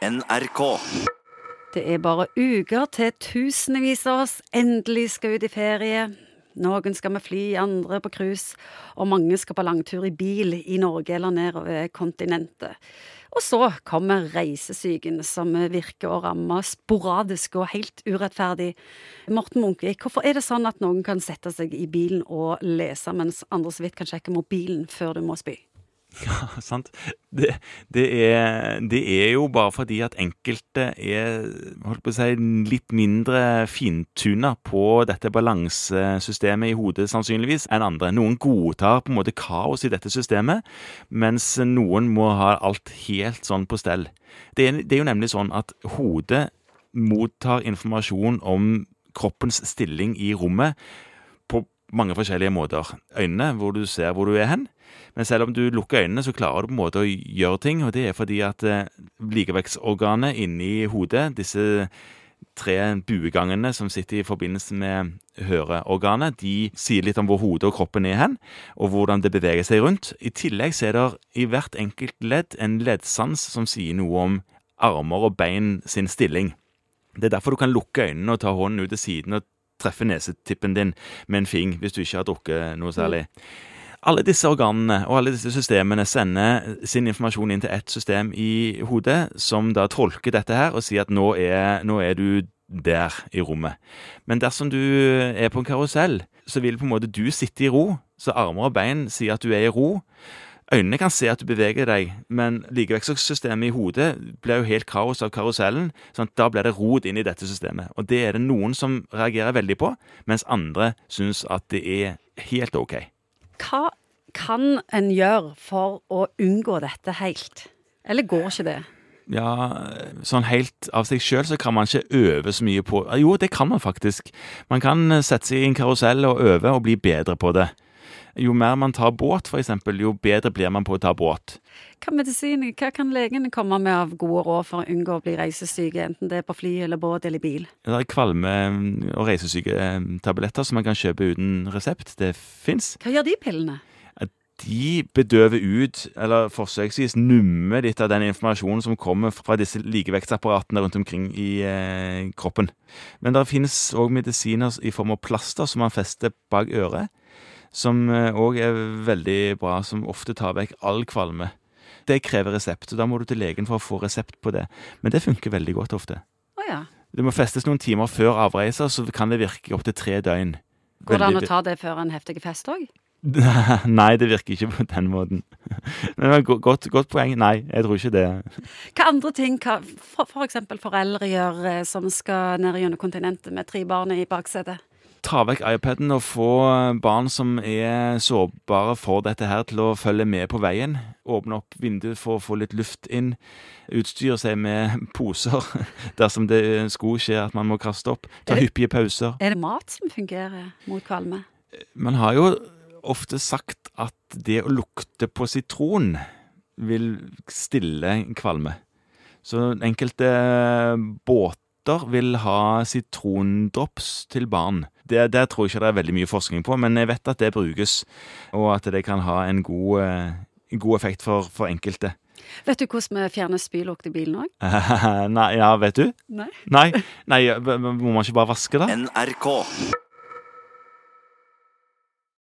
NRK. Det er bare uker til tusenvis av oss endelig skal ut i ferie. Noen skal med fly, andre på cruise, og mange skal på langtur i bil i Norge eller nedover kontinentet. Og så kommer reisesyken, som virker å ramme sporadisk og helt urettferdig. Morten Munkvik, hvorfor er det sånn at noen kan sette seg i bilen og lese, mens andre så vidt kan sjekke mobilen før du må spy? Ja, sant. Det, det, er, det, er, jo bare fordi at enkelte er holdt på å si, litt mindre fintuna på dette balansesystemet i hodet, sannsynligvis, enn andre. Noen godtar på en måte kaos i dette systemet, mens noen må ha alt helt sånn på stell. Det er, det er jo nemlig sånn at hodet mottar informasjon om kroppens stilling i rommet mange forskjellige måter. Øynene, hvor du ser hvor du er hen. Men selv om du lukker øynene, så klarer du på en måte å gjøre ting. Og det er fordi at eh, likevektsorganet inni hodet, disse tre buegangene som sitter i forbindelse med høreorganet, de sier litt om hvor hodet og kroppen er hen, og hvordan det beveger seg rundt. I tillegg så er det i hvert enkelt ledd en leddsans som sier noe om armer og bein sin stilling. Det er derfor du kan lukke øynene og ta hånden ut til siden og treffe nesetippen din med en fing hvis du ikke har drukket noe særlig. Alle disse organene og alle disse systemene sender sin informasjon inn til ett system i hodet, som da tolker dette her og sier at nå er, nå er du der i rommet. Men dersom du er på en karusell, så vil på en måte du sitte i ro, så armer og bein sier at du er i ro. Øynene kan se at du beveger deg, men likevektssystemet i hodet blir jo helt kaos av karusellen. sånn Da blir det rot inn i dette systemet. Og det er det noen som reagerer veldig på, mens andre syns at det er helt OK. Hva kan en gjøre for å unngå dette helt? Eller går ikke det? Ja, sånn helt av seg sjøl så kan man ikke øve så mye på Jo, det kan man faktisk. Man kan sette seg i en karusell og øve og bli bedre på det. Jo mer man tar båt, f.eks., jo bedre blir man på å ta båt. Hva medisin, hva kan legene komme med av gode råd for å unngå å bli reisesyke, enten det er på fly eller båt eller bil? Det er kvalme- og reisesyketabletter som man kan kjøpe uten resept. Det fins. Hva gjør de pillene? De bedøver ut, eller forsøksvis nummer litt av den informasjonen som kommer fra disse likevektsapparatene rundt omkring i eh, kroppen. Men det finnes òg medisiner i form av plaster som man fester bak øret som òg eh, er veldig bra, som ofte tar vekk all kvalme. Det krever resept, og da må du til legen for å få resept på det. Men det funker veldig godt ofte. Oh, ja. Det må festes noen timer før avreise, så kan det virke opptil tre døgn. Går det an å ta det før en heftig fest òg? Nei, det virker ikke på den måten. Men det var godt, godt poeng. Nei, jeg tror ikke det. Hva andre ting kan for, for eksempel foreldre gjør eh, som skal ned gjennom kontinentet med tre barn i baksetet? Ta vekk iPaden og få barn som er sårbare for dette her, til å følge med på veien. Åpne opp vinduet for å få litt luft inn. Utstyre seg med poser dersom det skulle skje at man må kaste opp. Ta hyppige pauser. Er det mat som fungerer mot kvalme? Man har jo ofte sagt at det å lukte på sitron vil stille kvalme. Så enkelte båter vil ha sitrondrops til barn det, der tror jeg ikke det er veldig mye forskning på, men jeg vet at det brukes, og at det kan ha en god, eh, god effekt for, for, enkelte. Vet du hvordan vi fjerner spylukt i bilen òg? Nei, ja, vet du? Nei. Nei, Nei, Må man ikke bare vaske da? NRK.